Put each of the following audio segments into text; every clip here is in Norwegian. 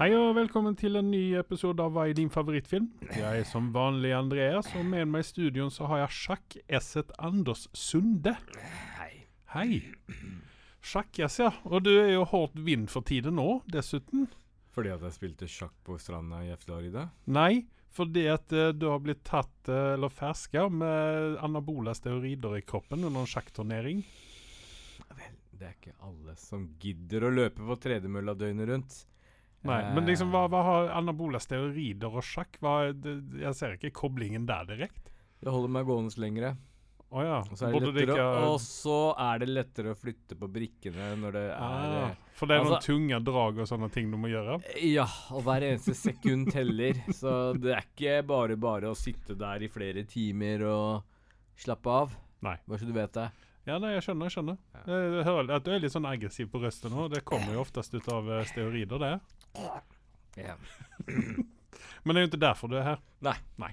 Hei og velkommen til en ny episode av Hva er din favorittfilm? Jeg er som vanlig Andreas, og med meg i studioen så har jeg sjakk-esset Anders Sunde. Hei. Hei. Sjakk-ess, ja. Og du er jo hardt vind for tiden nå, dessuten. Fordi at jeg spilte sjakk på stranda i Florida? Nei, fordi at uh, du har blitt tatt, uh, eller ferska, med anabole steorider i kroppen under en sjakkturnering. Vel, det er ikke alle som gidder å løpe på tredemølla døgnet rundt. Nei, men liksom, hva, hva har anabola steroider og sjakk? Hva, det, jeg ser ikke koblingen der direkte. Det holder meg gående lengre. Å ja. Og så er lettere, og så er det lettere å flytte på brikkene når det er ah, eh, For det er noen altså- tunge drag og sånne ting du må gjøre? Ja, og hver eneste sekund teller. Så det er ikke bare bare å sitte der i flere timer og slappe av. Nei. Bare så du vet det. Ja, nei, jeg skjønner. Jeg skjønner. Jeg hører at du er litt sånn aggressiv på røsten nå. Det kommer jo oftest ut av steorider, steroider, det. Ja. Men det er jo ikke derfor du er her. Nei.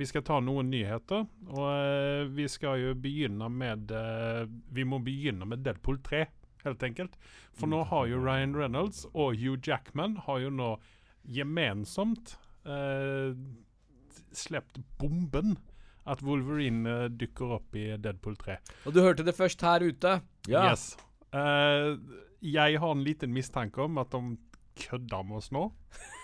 Vi skal ta noen nyheter, og eh, vi skal jo begynne med eh, Vi må begynne med Deadpool 3, helt enkelt. For nå har jo Ryan Reynolds og Hugh Jackman har jo nå gemensomt uh, sluppet bomben at Wolverine eh, dukker opp i Deadpool 3. Og du hørte det først her ute. Ja. Yes. Eh, jeg har en liten mistanke om at de kødder med oss nå.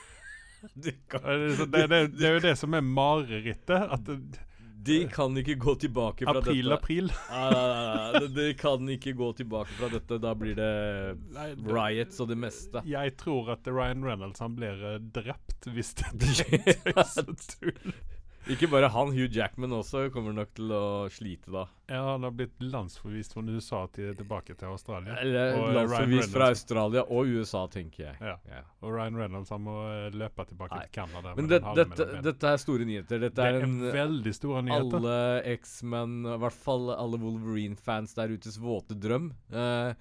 De kan, Eh, det, det, det er jo det som er marerittet. At det- de kan ikke gå tilbake fra April, dette. april. Nei. De kan ikke gå tilbake fra dette. Da blir det riots og det meste. Jeg tror at Ryan Reynolds han blir eh, drept hvis det så tull. Ikke bare han, Hugh Jackman også kommer nok til å slite da. Ja, han har blitt landsforvist fra USA til, tilbake til Australia. Eller landsforvist fra Australia og USA, tenker jeg. Ja. Ja. Og Ryan Reynolds han må eh, løpe tilbake Nei. til Canada. Men det, dette, dette er store nyheter. Dette det er en veldig store nyheter. alle X-Men, i hvert fall alle Wolverine-fans der utes våte drøm. Uh,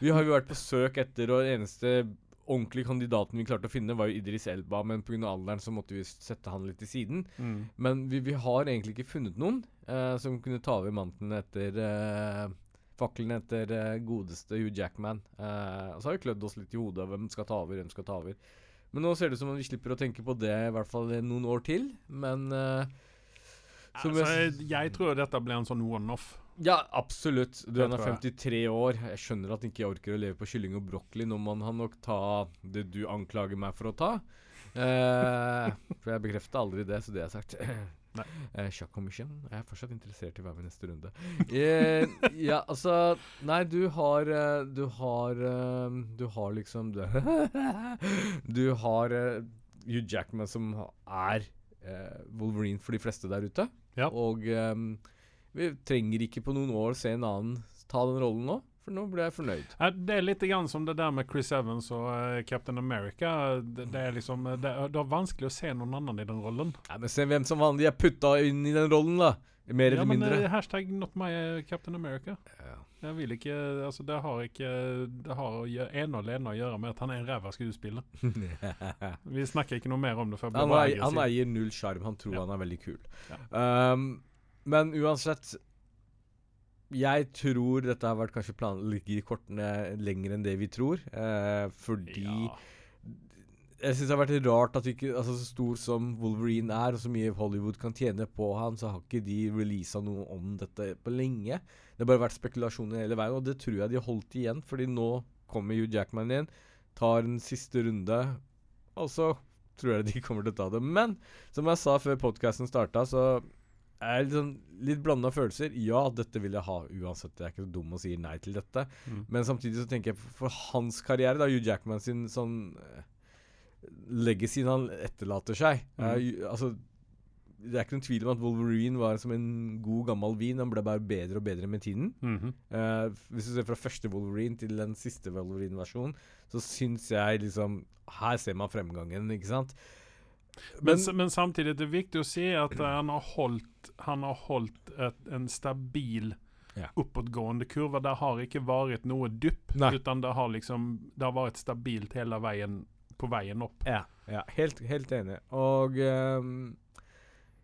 vi har jo vært på søk etter, og eneste ordentlige kandidaten vi klarte å finne, var jo Idris Elba, men pga. alderen så måtte vi sette han litt til siden. Mm. Men vi, vi har egentlig ikke funnet noen uh, som kunne ta over manten etter uh, Fakkelen etter uh, godeste Hugh Jackman. Uh, og så har vi klødd oss litt i hodet av hvem skal ta over, hvem skal ta over. Men nå ser det ut som om vi slipper å tenke på det i hvert fall noen år til. Men eh, som Altså, jeg, jeg, jeg tror dette blir en sånn one-off. Ja, absolutt. Du Det er tror jeg. 53 år. Jeg skjønner at ikke jeg orker å leve på kylling og brokkoli. Nå må han nok ta det du anklager meg for å ta. Eh, for jeg bekrefter aldri det, så det er sagt. Nei. Eh. Jeg er fortsatt interessert i hva med neste runde. Eh, ja, altså Nei, du har eh, Du har eh, Du har liksom Du, Du har eh, Hugh Jackman som er Wolverine for de fleste der ute. Ja. Og eh, vi trenger ikke på noen år se en annen ta den rollen nå, for nå blir jeg fornøyd. Det er litt grann som det der med Chris Evans og eh, Captain America. Det, det er liksom eh, det, det er vanskelig å se noen annen i den rollen. Ja, men se hvem som vanlig er putta inn i den rollen, da. Mer eller mindre. Men, hashtag not my eh, Captain America. Ja. Jeg vil ikke Altså, det har ikke Det har ene og alene å gjøre med at han er en ræva skuespiller. Vi snakker ikke noe mer om det han eier null sjarm. Han tror Ja. han er veldig kul. Ja. Um, men uansett Jeg tror dette har vært kanskje plan i kortene lenger enn det vi tror. eh, fordi Ja. Jeg syns det har vært rart at ikke Altså Så stor som Wolverine er, og så mye Hollywood kan tjene på han, så har ikke de releasa noe om dette på lenge. Det har bare vært spekulasjoner hele veien, og det tror jeg de har holdt igjen. Fordi nå kommer Hugh Jackman inn, tar en siste runde, og så tror jeg de kommer til å ta det. Men som jeg sa før podkasten starta, så er liksom litt, sånn, blanda følelser. Ja, dette vil jeg ha uansett. Jeg er ikke så dum og sier nei til dette. Mm. Men samtidig så tenker jeg for, hans karriere, da, Hugh Jackman sin sånn eh, Legacyen han etterlater seg Mm. er, Altså Det er ikke noen tvil om at Wolverine var som en god, gammel vin. Han ble bare bedre og bedre med tiden. Mm -hmm. uh, hvis du ser fra første Wolverine til den siste Wolverine-versjonen, så syns jeg liksom Her ser man fremgangen, ikke sant? Men, s- men samtidig er det viktig å se at han har holdt, han har holdt et, en stabil Ja. oppadgående kurve. Det har ikke vært noe dypp, utan det har liksom Det har vært stabilt hele veien på veien opp. Ja, ja helt, helt enig. Og um,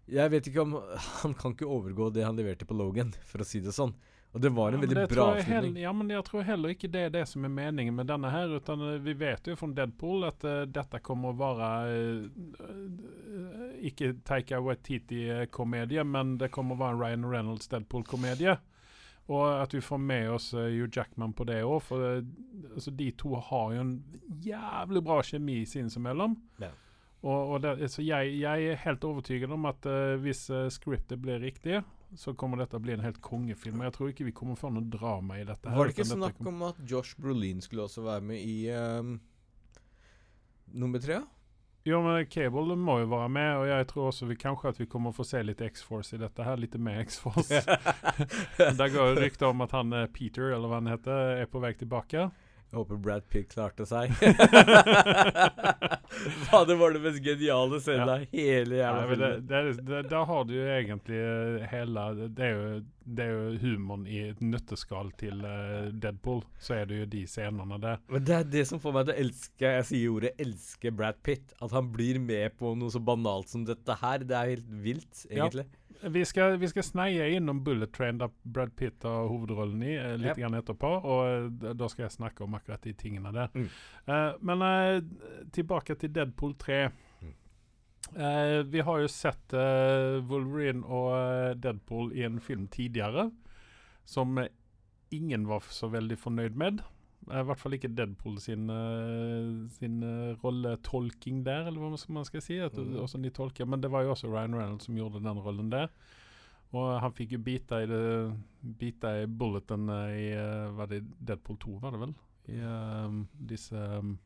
jeg vet ikke om Han kan ikke overgå det han leverte på Logan, for å si det sånn. Og det var en Ja, men veldig bra avslutning. heller, ja, men jeg tror heller ikke det er det som er meningen med denne her. Utan eh, vi vet jo fra Deadpool at uh, dette kommer å være uh, eh, ikke Taika Waititi-komedie, men det kommer å være en Ryan Reynolds Deadpool-komedie. Og at vi får med oss Hugh Jackman på det òg. For altså, de to har jo en jævlig bra kjemi sinsemelom. Ja. Og, og det, så jeg, jeg er helt overbevist om at uh, hvis uh, scriptet blir riktig, så kommer dette å bli en helt kongefilm. Jeg tror ikke vi kommer få noe drama i dette. her, Var det ikke snakk om at Josh Brolin skulle også være med i ehm, nummer tre? Jo, men Cable må jo være med, og jeg tror også vi kanskje at vi kommer å få se litt X-Force i dette her. Litt mer X-Force. Der går jo rykter om at han eh, Peter, eller hva han heter, er på vei tilbake. Jeg håper Brad Pitt klarte seg. Det var det mest geniale scenen av hele jævla ja, filmen. det, det, der har du jo egentlig eh, hele Det er jo, det er jo humoren i et nøtteskall til uh, Deadpool. Så er det jo de scenene der. Men det er det som får meg til å elske Jeg sier ordet 'elske' Brad Pitt. At han blir med på noe så banalt som dette her. Det er helt vilt, Ja. Vi skal, vi skal sneie innom Bullet Train, der Brad Pitt har hovedrollen i, eh, litt yep. grann etterpå. Og eh, da skal jeg snakke om akkurat de tingene der. Mm. Uh, men uh, tilbake til Deadpool 3. Mm. Eh, vi har jo sett Wolverine og Deadpool i en film tidligere som ingen var så veldig fornøyd med. Eh, I hvert fall ikke Deadpool sin, eh, sin eh, rolletolking der, eller hva man skal- si. At, Mm. de tolker. Men det var jo også Ryan Reynolds som gjorde den rollen der. Og han fikk jo bita i, det, i bulleten i Var det Deadpool 2, var det vel? I um, disse um,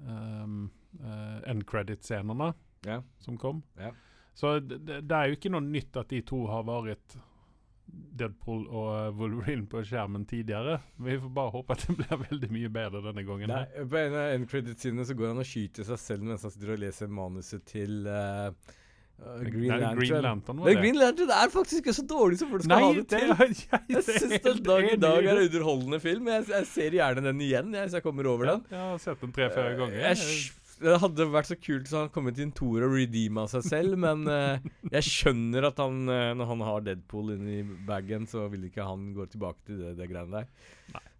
um, uh, end credit-scenene yeah. som kom. Yeah. Så det det er jo ikke noe nytt at de to har vært Deadpool og eh, Wolverine på skjermen tidligere. Vi får bare håpe at det blir veldig mye bedre denne gangen. Nei, på en av endcredit-sidene så går han og skyter seg selv mens han sitter og leser manuset til uh, Green Nei, Lantern. Green Lantern det. Green Lantern er faktisk ikke så dårlig som folk skal Nei, ha det det til. er jeg, Jeg syns den dag i dag er en underholdende film. Jeg, jeg ser gjerne den igjen jeg, hvis jeg kommer over ja, den. Jeg har sett den tre-fire ganger. Jeg, det hadde vært så kult hvis han kom inn en toer og redeema seg selv, men eh, jeg skjønner at han, eh, når han har Deadpool inni bagen, så vil ikke han gå tilbake til det, det greiene der.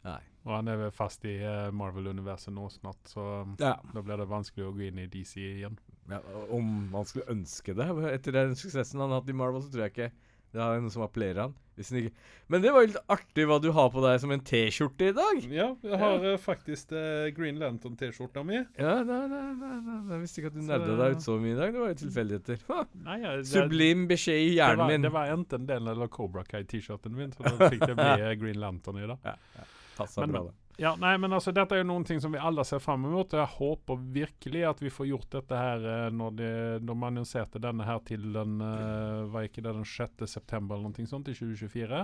Nei. Og han er vel fast i eh, Marvel-universet nå snart, så Ja. da blir det vanskelig å gå inn i DC igjen. ja. Om man skulle ønske det etter den suksessen han har hatt i Marvel, så tror jeg ikke det er noe som appellerer han. Hvis ikke. Men det var jo litt artig hva du har på deg som en T-skjorte i dag. Ja, jeg har ja. faktisk uh, Green Lantern-T-skjorta mi. Ja, nei, nei, nei, nei, Jeg visste ikke at du nerda deg ut så mye i dag. Det var jo tilfeldigheter. Det, Sublim beskjed i det, hjernen var, min. det var enten den eller Cobra Kai-T-skjorten min, så da fikk det bli eh, Green Lantern i dag. Passa Men- bra, det. Ja, nei, men altså, dette er jo noen ting som vi alle ser fram mot. Jeg håper virkelig at vi får gjort dette her eh, når, de, de annonserte denne her til den eh, Var ikke det den 6. september eller noe sånt i 2024?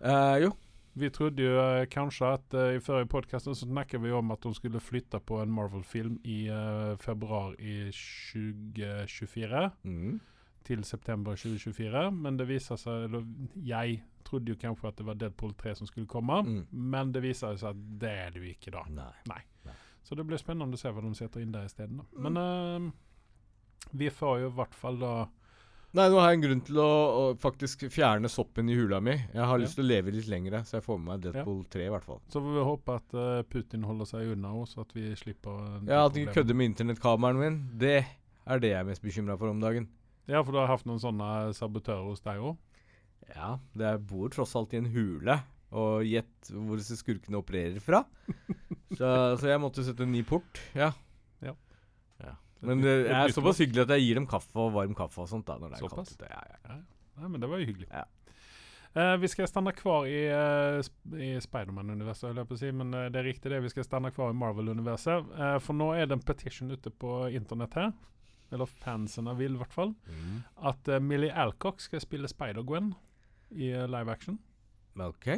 Uh, jo. Vi trodde jo eh, kanskje at uh, i forrige podkast snakket vi om at de skulle flytte på en Marvel-film i uh, februar i 2024 Mm. til september 2024, men det viser seg eller Jeg trodde jo kanskje at det var Deadpool 3 som skulle komme, Mm. men det viser seg at det er det jo ikke da. Nei. Så det blir spennende å se hva de setter inn der isteden. Mm. Men uh, vi får jo i hvert fall da Nei, nå har jeg en grunn til å, å faktisk fjerne soppen i hula mi. Jeg har Ja. lyst til å leve litt lenger, så jeg får med meg Deadpool 3 i hvert fall. Så får vi håpe at uh, Putin holder seg unna oss, så at vi slipper Ja, At de problemet. kødder med internettkabelen min, det er det jeg er mest bekymra for om dagen. Ja, for du har hatt noen sånne sabotører hos deg òg? Ja, det bor tross alt i en hule. Og gjett hvor disse skurkene opererer fra. så, så jeg måtte sette en ny port. Ja. Ja. ja. Men det er såpass hyggelig at jeg gir dem kaffe og varm kaffe og sånt. da når det er kaldt ute. Ja, ja. Nei, men det var jo hyggelig. Ja. Eh, vi skal stande kvar i, uh, i Spiderman-universet, si, men uh, det er riktig det. Vi skal stande kvar i Marvel-universet. Uh, for nå er det en petition ute på internett her, eller fansene vil i hvert fall, Mm. at Millie Alcock skal spille Spider-Gwen i eh, live action. OK.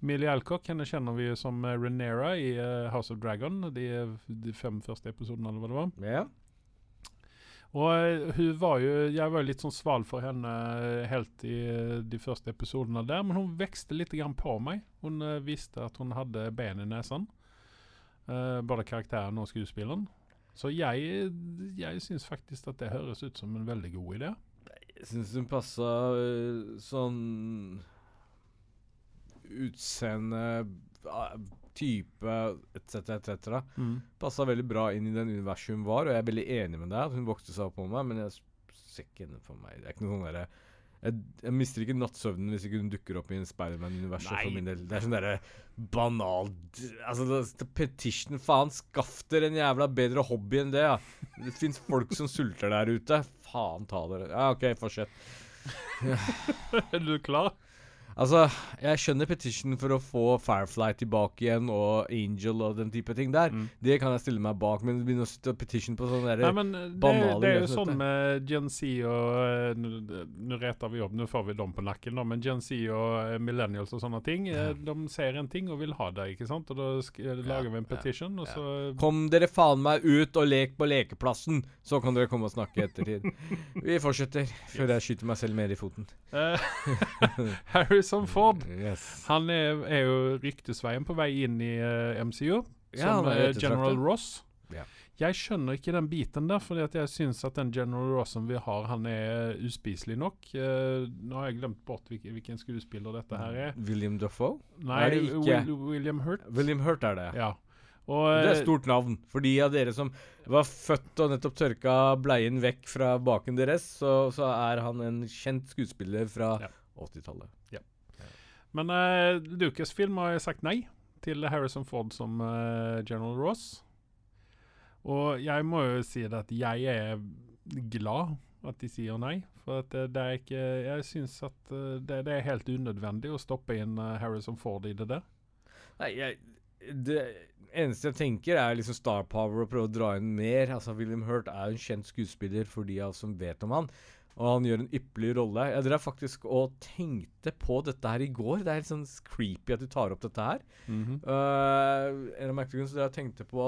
Millie Alcock henne kjenner vi som uh, Renera i eh, House of Dragon, de, de fem første episodene, eller hva det var. Yeah. Og eh, hun var jo Jeg var litt sånn sval for henne eh, helt i eh, de første episodene der, men hun vekste litt grann på meg. Hun eh, visste at hun hadde ben i nesen. Uh, både karakteren og skuespilleren. Så jeg, jeg syns faktisk at det høres ut som en veldig god idé. Jeg syns hun passa øh, sånn utseende, ah, type etc., etc. Mm. Passa veldig bra inn i den universet hun var, og jeg er veldig enig med deg at hun vokste seg opp på meg, men jeg ser ikke henne for meg. Det er ikke noe sånn derre jeg, jeg mister ikke nattsøvnen hvis ikke hun dukker opp i en Spiderman-universet for min del. Det er sånn derre banal Altså, petition, faen. Skaff dere en jævla bedre hobby enn det, ja. Det fins folk som sulter der ute. Faen ta dere. Ja, OK, fortsett. Er du klar? Altså, jeg skjønner petition for å få Firefly tilbake igjen og Angel og den type ting der. Mm. Det kan jeg stille meg bak, men begynne å sitte og petition på sånne Nei, men det, banale det er jo sånn med Gen Z og eh, Nå retter vi opp, nå får vi dem på nakken, da, men Gen Z og eh, millennials og sånne ting, ja. de ser en ting og vil ha det, ikke sant? Og da eh, lager vi en ja, petition, og ja. så Kom dere faen meg ut og lek på lekeplassen, så kan dere komme og snakke i ettertid. Vi fortsetter, før jeg skyter meg selv mer i foten. Eh, Harrison Ford. Yes. Han er, er jo ryktesveien på vei inn i uh, MCU, Ja, som eh. General Ross. Ja. Jeg skjønner ikke den biten der, at jeg syns at den General Rossen vi har, han er uspiselig nok. Uh, nå har jeg glemt bort hvilken, hvilken skuespiller dette her er. William Duffo? Nei, Er det ikke? Will, William Hurt. William Hurt er det. Ja. Og, Det er eh, et stort navn. For de av dere som var født og nettopp tørka bleien vekk fra baken deres, så, så er han en kjent skuespiller fra Ja. 80-tallet. Men uh, Lucasfilm har sagt nei til Harrison Ford som uh, General Ross. Og jeg må jo si det at jeg er glad at de sier nei. For at eh, det er ikke Jeg syns at eh, det, det er helt unødvendig å stoppe inn eh, Harrison Ford i det der. Nei, jeg, det eneste jeg tenker, er liksom star power og prøve å dra inn mer. Altså, William Hurt er jo en kjent skuespiller for de av oss som vet om han. Og han gjør en ypperlig rolle. Jeg drev faktisk og tenkte på dette her i går. Det er litt sånn creepy at du tar opp dette her. Uh, en av merkelige grunner så drev jeg tenkte på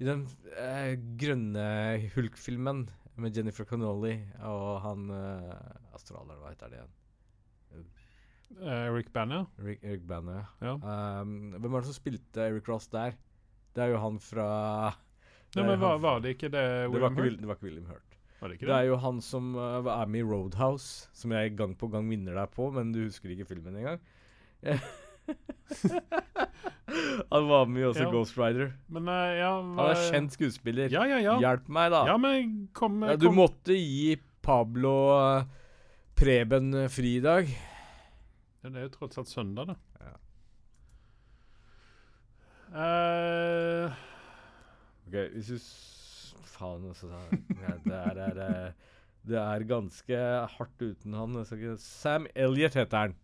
I den uh, grønne Hulk-filmen med Jennifer Connolly og han uh, Astraler, hva heter det igjen? Eh, Eric Banner. Rick, Eric Banner, Ja. Um, hvem var det som spilte Eric Ross der? Det er jo han fra Nei, men var, var det ikke det det var, William ikke, Hurt? Det var ikke William Hurt. Det Det er jo han som uh, er med i Roadhouse, som jeg gang på gang minner deg på, men du husker ikke filmen engang. han var med i også Ja. Ghost Rider. Men uh, ja Han er kjent skuespiller. Ja, ja, ja. Hjelp meg, da. Ja, men kom, Ja, du kom. måtte gi Pablo uh, Preben uh, fri i dag. Ja, Det er jo tross alt søndag, da. Ja. Uh, Ok, hvis du s- så sa han det, er, er, eh, det er ganske hardt uten han. Sam Elliot heter han.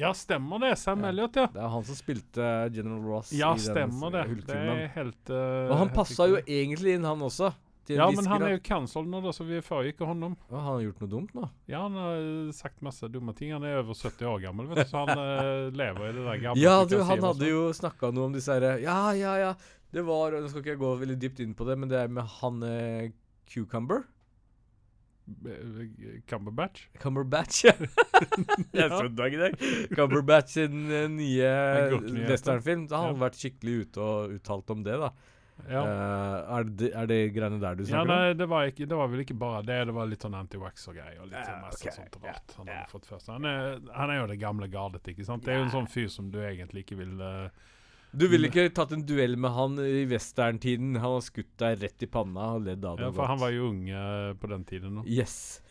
ja, stemmer det. Sam Ja. Elliot, ja. Det er han som spilte General Ross Ja, i den stemmer det. Det er helt uh, Og han passa jo egentlig inn, han også. Ja, men han er jo cancelled nå, da, så vi følger ikke honom. Ja, han har gjort noe dumt nå? Ja, han har eh, sagt masse dumme ting. Han er over 70 år gammel, vet du, så han lever i det der gamle Ja, du, han hadde jo snakka noe om disse herre Ja, ja, ja. Det var Nå skal ikke jeg gå veldig dypt inn på det, men det er med han eh, Cucumber. Eh, Cumberbatch. Cumberbatch, ja. Jeg er Ja. søndag i dag. Cumberbatch sin eh, nye westernfilm. Da har han Ja. vært skikkelig ute og uttalt om det, da. Ja. Uh, er, det, er det greiene der du snakker om? nei, det var, ikke, det var vel ikke bare det. Det var litt sånn anti-wax og greier. Og litt Ja, sånn masse ok, sånt ja, rart han ja. hadde fått først. Han er, han er jo det gamle gardet, ikke sant? Det er jo en sånn fyr som du egentlig ikke vil eh, Du ville ikke tatt en duell med han i westerntiden? Han har skutt deg rett i panna og ledd av det Ja, for godt. han var jo ung eh, på den tiden. nå. Yes.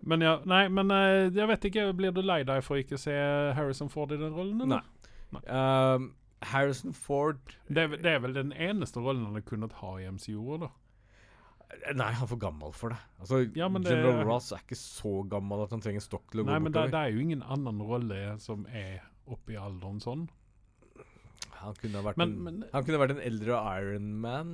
Men ja, nei, men eh, jeg vet ikke. Blir du lei deg for ikke å se Harrison Ford i den rollen? eller? Nei. Um, Harrison Ford Det, er, det er vel den eneste rollen han har kunnet ha i MCO, da. Nei, han er for gammel for det. Altså, Ja, General det- Ross er ikke så gammel at han trenger stokk til å Nei, gå men det, bortover. det er jo ingen annen rolle som er oppe i alderen sånn. Han kunne ha Men, en, men han kunne vært en eldre Iron Man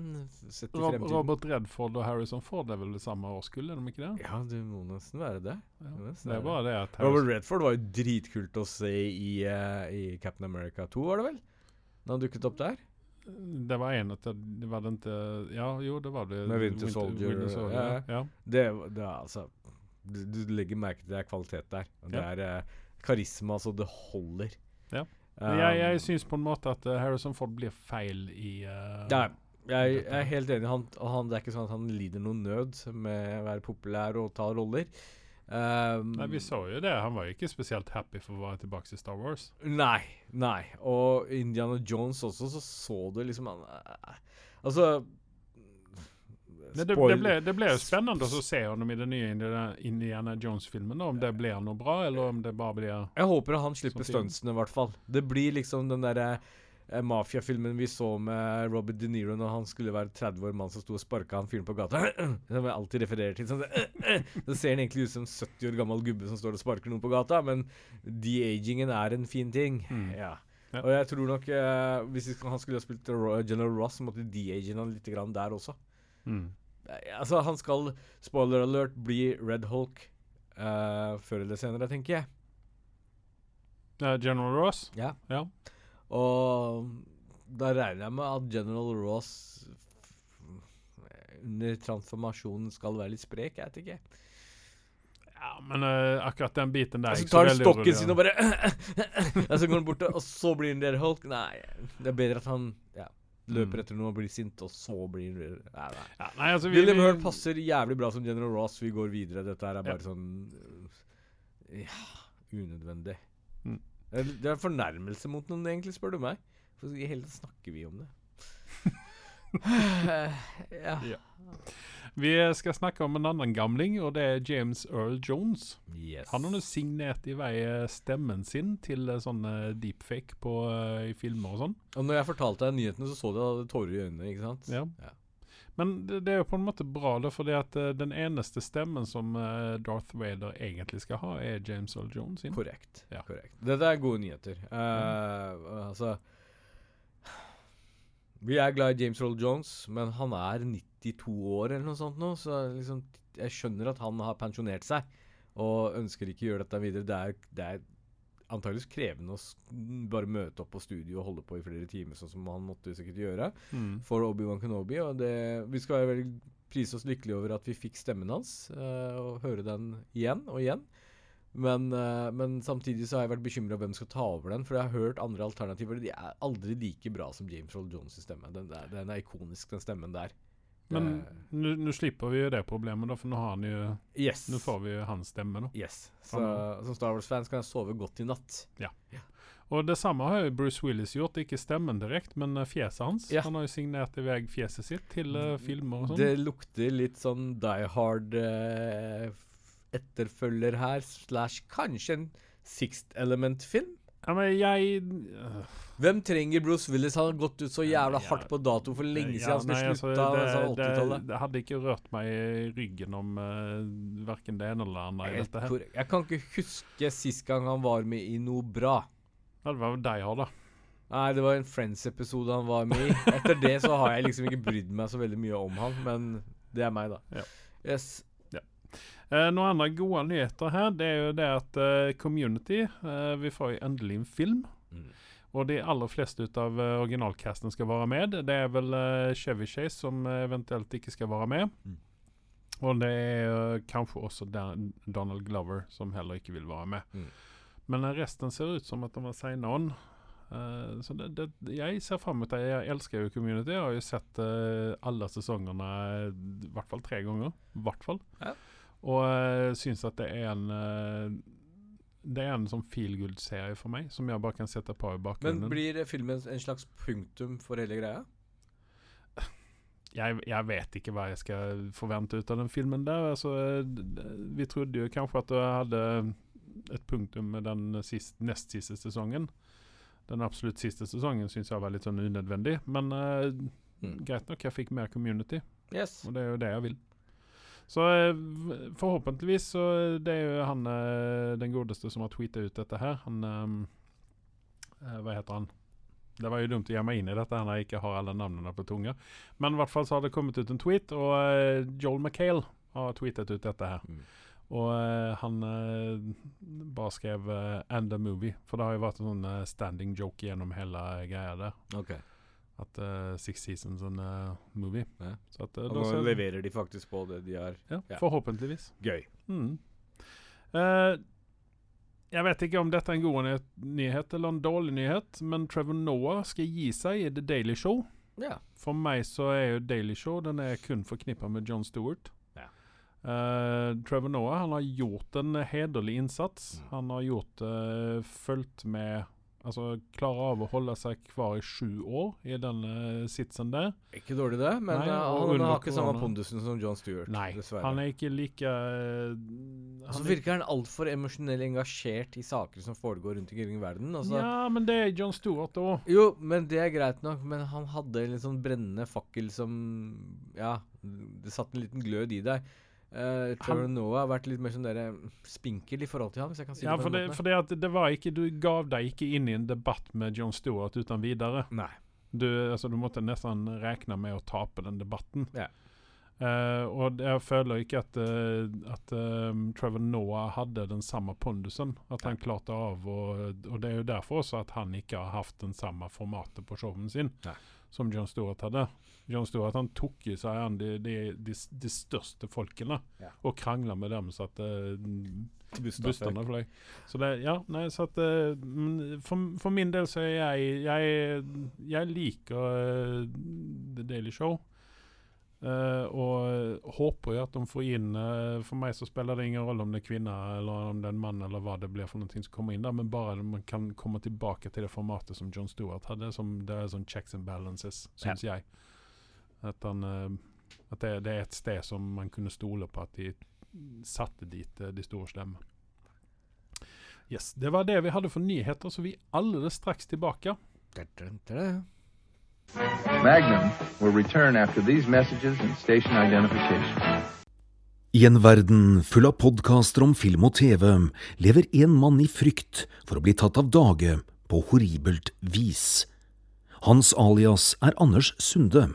sett i Rob, fremtiden. Robert Redford og Harrison Ford er vel det samme årskull, er de ikke det? Ja, det må nesten være det. Ja. Det er bare det at Robert Redford var jo dritkult å se i, uh, i Captain America 2, var det vel? Da han dukket opp der? Det var en at det, var det ikke Ja, jo, det var det. Med Winter Soldier, Winter Soldier ja. ja. Det, det altså du, du legger merke til det er kvalitet der. Det Ja. er eh, karisma så det holder. Ja. Um, jeg, jeg syns på en måte at eh, Harrison Ford blir feil i uh, Ja, jeg, jeg er helt enig. Han, han, det er ikke sånn at han lider noen nød med å være populær og ta roller. Um, Nei, vi så jo det. Han var jo ikke spesielt happy for å være tilbake til Star Wars. Nei, nei. Og Indiana Jones også, så så du liksom han eh, Altså det, det, ble, det ble jo spennende å se ham i den nye Indiana, Jones-filmen. Om det blir noe bra, eller om det bare blir Jeg håper han slipper Sånn stuntsene, i hvert fall. Det blir liksom den derre eh, mafiafilmen vi så med Robert De Niro når han skulle være 30 år mann som sto og sparka han fyren på gata. Som jeg alltid refererer til. Sånn, så ser han egentlig ut som en 70 år gammel gubbe som står og sparker noen på gata, men de-agingen er en fin ting. Mm. Ja. Ja. Og jeg tror nok eh, Hvis han skulle ha spilt General Ross, måtte de-age han litt grann der også. Mm. Eh, Altså, han skal, spoiler alert, bli Red Hulk uh, før eller senere, tenker jeg. Uh, General Ross? Ja. Ja. Og da regner jeg med at General Ross under transformasjonen skal være litt sprek. Jeg vet ikke. ja men uh, akkurat den biten der så tar han stokken sin og bare Og så går han bort, og så blir han der Hulk. Nei, det er bedre at han ja, løper Mm. etter noe og blir sint, og så blir Nei, nei. Ja, nei, altså, vi, William Hurt passer jævlig bra som General Ross. Vi går videre. Dette her er bare Ja. sånn øh, Ja, unødvendig. Mm. Det Det er en fornærmelse mot noen, egentlig, spør du meg. For i hele tatt snakker vi om det. ja. Ja. Vi skal snakke om en annen gamling, og det er James Earl Jones. Yes. Han har nå signert i vei eh, stemmen sin til eh, sånne deepfake på, eh, i filmer og sånn. Og når jeg fortalte deg nyhetene, så så du hadde tårer i øynene, ikke sant? Ja. Ja. Men det, det er jo på en måte bra, da, fordi at uh, den eneste stemmen som uh, Darth Vader egentlig skal ha, er James Earl Jones sin. Korrekt. Ja. Korrekt. Dette er gode nyheter. Eh, altså Vi er glad i James Roll Jones, men han er 92 år eller noe sånt nå, så liksom Jeg skjønner at han har pensjonert seg og ønsker ikke å gjøre dette videre. Det er, det er antageligvis krevende å bare møte opp på studio og holde på i flere timer, sånn som han måtte sikkert gjøre Mm. for Obi-Wan Kenobi. Og det, vi skal være veldig prise oss lykkelige over at vi fikk stemmen hans, uh, og høre den igjen og igjen. Men, eh, men samtidig så har jeg vært bekymra hvem skal ta over den, for jeg har hørt andre alternativer. De er aldri like bra som James Roll Jones' stemme. Den, er, den er ikonisk, den stemmen der. Men Eh, nå slipper vi jo det problemet, da, for nå, har han jo, yes. nå får vi jo hans stemme. nå. Yes. Så som Star Wars-fan kan jeg sove godt i natt. Ja. Og det samme har jo Bruce Willis gjort, ikke stemmen direkte, men eh, fjeset hans. Ja. Han har jo signert i vei fjeset sitt til uh, filmer og sånn. Det lukter litt sånn Die Hard eh, etterfølger her, slash kanskje en Sixth Element-film. Ja, men jeg øh, Hvem trenger Bruce Willis? Han har gått ut så jævla Ja, hardt på dato for lenge siden. Han skulle altså, det, altså, det, 80-tallet. det hadde ikke rørt meg i ryggen om uh, verken det ene eller det andre korrekt. Jeg kan ikke huske sist gang han var med i noe bra. Det var jo deg, da. Nei, det var en Friends-episode han var med i. Etter det så har jeg liksom ikke brydd meg så veldig mye om han, men det er meg, da. Ja. Yes. Eh, noen andre gode nyheter her, det er jo det at eh, Community eh, Vi får jo endelig en film. Mm. Og de aller fleste ut av uh, originalcasten skal være med. Det er vel eh, Chevy Chase som eh, eventuelt ikke skal være med. Mm. Og det er eh, kanskje også Dan Donald Glover som heller ikke vil være med. Mm. Men eh, resten ser ut som at de har signa on. Uh, så det, det, jeg ser fram mot det. Jeg elsker jo Community. Jeg har jo sett uh, alle sesongene eh, i hvert fall tre ganger. I hvert fall. Ja. Og jeg syns at det er en eh, Det er en sånn feel good-serie for meg, som jeg bare kan sette på i bakgrunnen. Men blir filmen en slags punktum for hele greia? jeg, jeg vet ikke hva jeg skal forvente ut av den filmen der. Altså, vi trodde jo kanskje at du hadde et punktum med den sist, nest siste sesongen. Den absolutt siste sesongen syns jeg var litt sånn unødvendig, men uh, Mm. greit nok, jeg fikk mer community, Yes. og det er jo det jeg vil. Så eh, forhåpentligvis så Det er jo han eh, den godeste som har tweeta ut dette her. Han eh, Hva heter han? Det var jo dumt å gjemme inn i dette når jeg ikke har alle navnene på tunga. Men i hvert fall så har det kommet ut en tweet, og eh, Joel McHale har tweetet ut dette her. Mm. Og uh, han uh, bare skrev uh, 'and the movie', for det har jo vært en sånn eh, standing joke gjennom hele greia der. Ok. At uh, Six Seasons en eh, movie. Ja. Så at, eh, Og nå leverer de faktisk på det de har ja, ja. Forhåpentligvis. Gøy. Mm. Jeg vet ikke om dette er en god nyhet, eller en dårlig nyhet, men Trevor Noah skal gi seg i The Daily Show. Ja. For meg så er jo Daily Show Den er kun forknippa med John Stewart. Trevor Noah han har gjort en hederlig innsats. Mm. Han har gjort uh, fulgt med Altså klarer av å holde seg hver i sju år i den eh, sitsen der. Ikke dårlig, det, men Nei, han, han har ikke samme pondusen som John Stewart. Nei, dessverre. han er ikke like uh, så han er- virker han altfor emosjonell engasjert i saker som foregår rundt omkring i verden. Altså, Ja, men det er John Stewart òg. Jo, men det er greit nok, men han hadde en litt sånn brennende fakkel som Ja, det satt en liten glød i deg. Uh, Trevor Han- Noah har vært litt mer sånn der, spinkel i forhold til ham, hvis jeg kan si Ja, det for det, for det at det var ikke Du gav deg ikke inn i en debatt med John Stewart uten videre. Nei. Du, altså, du måtte nesten regne med å tape den debatten. Ja. Uh, og jeg føler ikke at, uh, at eh, Trevor Noah hadde den samme pondusen. At han klarte av og, Og det er jo derfor også at han ikke har hatt den samme formatet på showen sin Nei. som John Stewart hadde. John Stewart han tok i seg an de, de, de, de største folkene Ja. og krangla med dem så at uh, bussene fløy. Så det, ja, nei, så at uh, for, for min del så er jeg Jeg, jeg liker uh, The Daily Show. Uh, og håper jo at de får inn uh, For meg så spiller det ingen rolle om det er kvinne eller om det er en mann eller hva det blir for noe som kommer inn der, men bare man kan komme tilbake til det formatet som John Stewart hadde, som det er sånn checks and balances, syns jeg. At, han, eh, at det, det er et sted som man kunne stole på at de satte dit eh, de store stemmene. Yes, Det var det vi hadde for nyheter, så vi er alldeles straks tilbake. Magnum will return after these messages and station identification. I en verden full av podkaster om film og TV lever en mann i frykt for å bli tatt av dage på horribelt vis. Hans alias er Anders Sunde,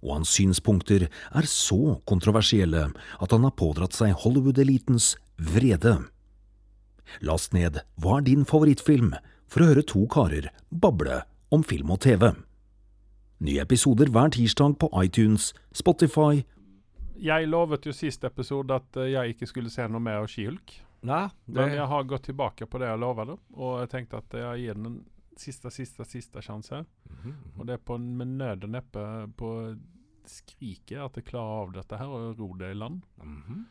og hans synspunkter er så kontroversielle at han har pådratt seg Hollywood-elitens vrede. Last ned Hva er din favorittfilm? for å høre to karer bable om film og TV. Nye episoder hver tirsdag på iTunes, Spotify Jeg lovet jo sist episode at eh, jeg ikke skulle se noe mer av Skihulk. Nei, det, Men jeg har gått tilbake på det jeg lovet, og jeg tenkte at jeg gir den en siste, siste, siste sjanse. her. -hmm. Og det er på, med nød og neppe på skriket at jeg klarer av dette her og ro det i land. mhm.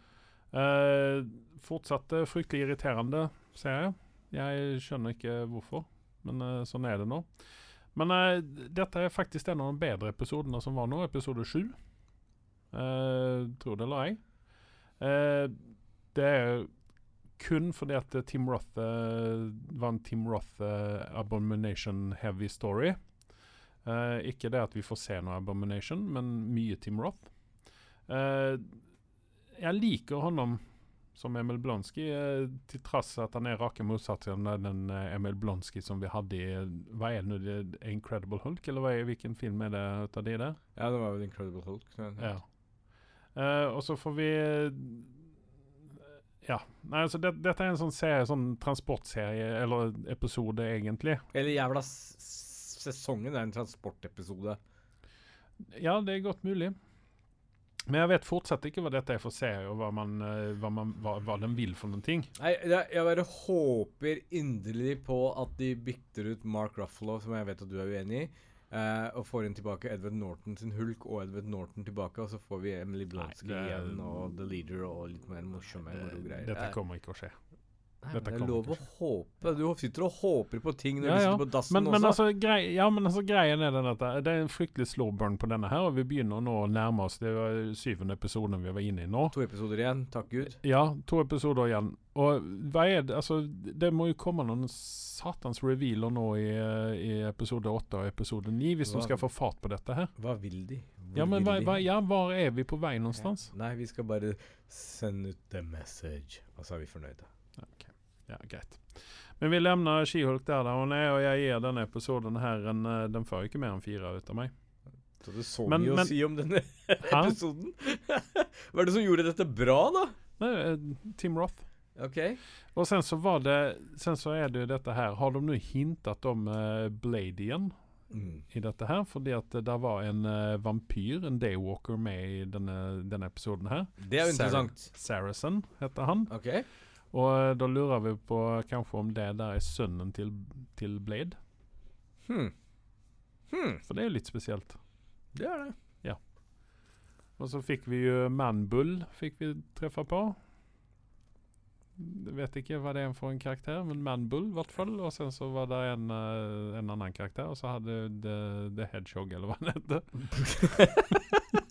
Eh, fortsatt eh, fryktelig irriterende, ser jeg. Jeg skjønner ikke hvorfor, men eh, sånn er det nå. Men eh, dette er faktisk en av de bedre episodene som var nå, episode sju. Eh, tror det eller ei. Eh, det er kun fordi at eh, Tim Roth eh, var en Tim Roth eh, Abomination heavy story. Uh, ikke det at vi får se noe Abomination, men mye Tim Roth. Uh, jeg liker honom som Emil Blonsky, uh, til tross at han er rake motsatsen av den Emil Blonsky som vi hadde i Hva er det nå? Incredible Hulk, eller hva er, hvilken film er det av de der? Ja, det var vel Incredible Hulk. Ja. Og så får vi Ja. Nei, altså det, dette er en sånn serie, sånn transportserie, eller episode, egentlig. Eller jævla sesongen er en transportepisode. Ja, det er godt mulig. Men jeg vet fortsatt ikke hva dette er for serie, og hva, man, eh, hva, man, hva, hva den vil for noen ting. Nei, jeg, jeg bare håper inderlig på at de bytter ut Mark Ruffalo, som jeg vet at du er uenig i, eh, og får inn tilbake Edward Norton sin Hulk og Edward Norton tilbake, og så får vi Emily Blonsky igjen og The Leader og litt mer morsomme moro greier. Dette kommer ikke å skje. Nei, men det er lov å håpe. Du sitter og håper på ting når Ja, du ja. sitter på dassen Men, men, også. altså, grei, ja, men altså, greien er den at det det er en fryktelig slow burn på denne her, og vi begynner nå å nærme oss det var syvende episoden vi var inne i nå. To episoder igjen, takk Gud. Ja, to episoder igjen. Og hva er det Altså, det må jo komme noen satans revealer nå i, eh, i episode åtte og episode ni, hvis Hva? de skal få fart på dette her. Hva vil de? Hvor Ja, men hva, hva, ja, hvor er vi på vei noenstans? Nei, vi skal bare sende ut the message, og så er vi fornøyde. Ja, greit. Men vi lämnar She-Hulk der da hun er, og jeg gir denne episoden her en eh, Den får ikke mer enn fire ut av meg. Så det så Men- mye men- å si om denne episoden. Hva er det som gjorde dette bra, da? Nei, eh, Tim Roth. Ok. Og sen så var det Sen så er det jo dette her Har de nå hintet om uh, Blade igjen Mm. i dette her? Fordi at det var en uh, vampyr, en daywalker, med i denne, denne episoden her. Det er jo interessant. Saracen heter han. Ok. Og eh, da lurer vi på kanskje om det der er sønnen til, til Blade. Hmm. Hmm. For det er jo litt spesielt. Det er det. Og så fikk vi jo Manbull fikk vi treffe på. Jeg vet ikke hva det er for en karakter, men Manbull i hvert fall. Og sen så var det en, eh, en annen karakter, og så hadde The, The Hedgehog eller hva han hette.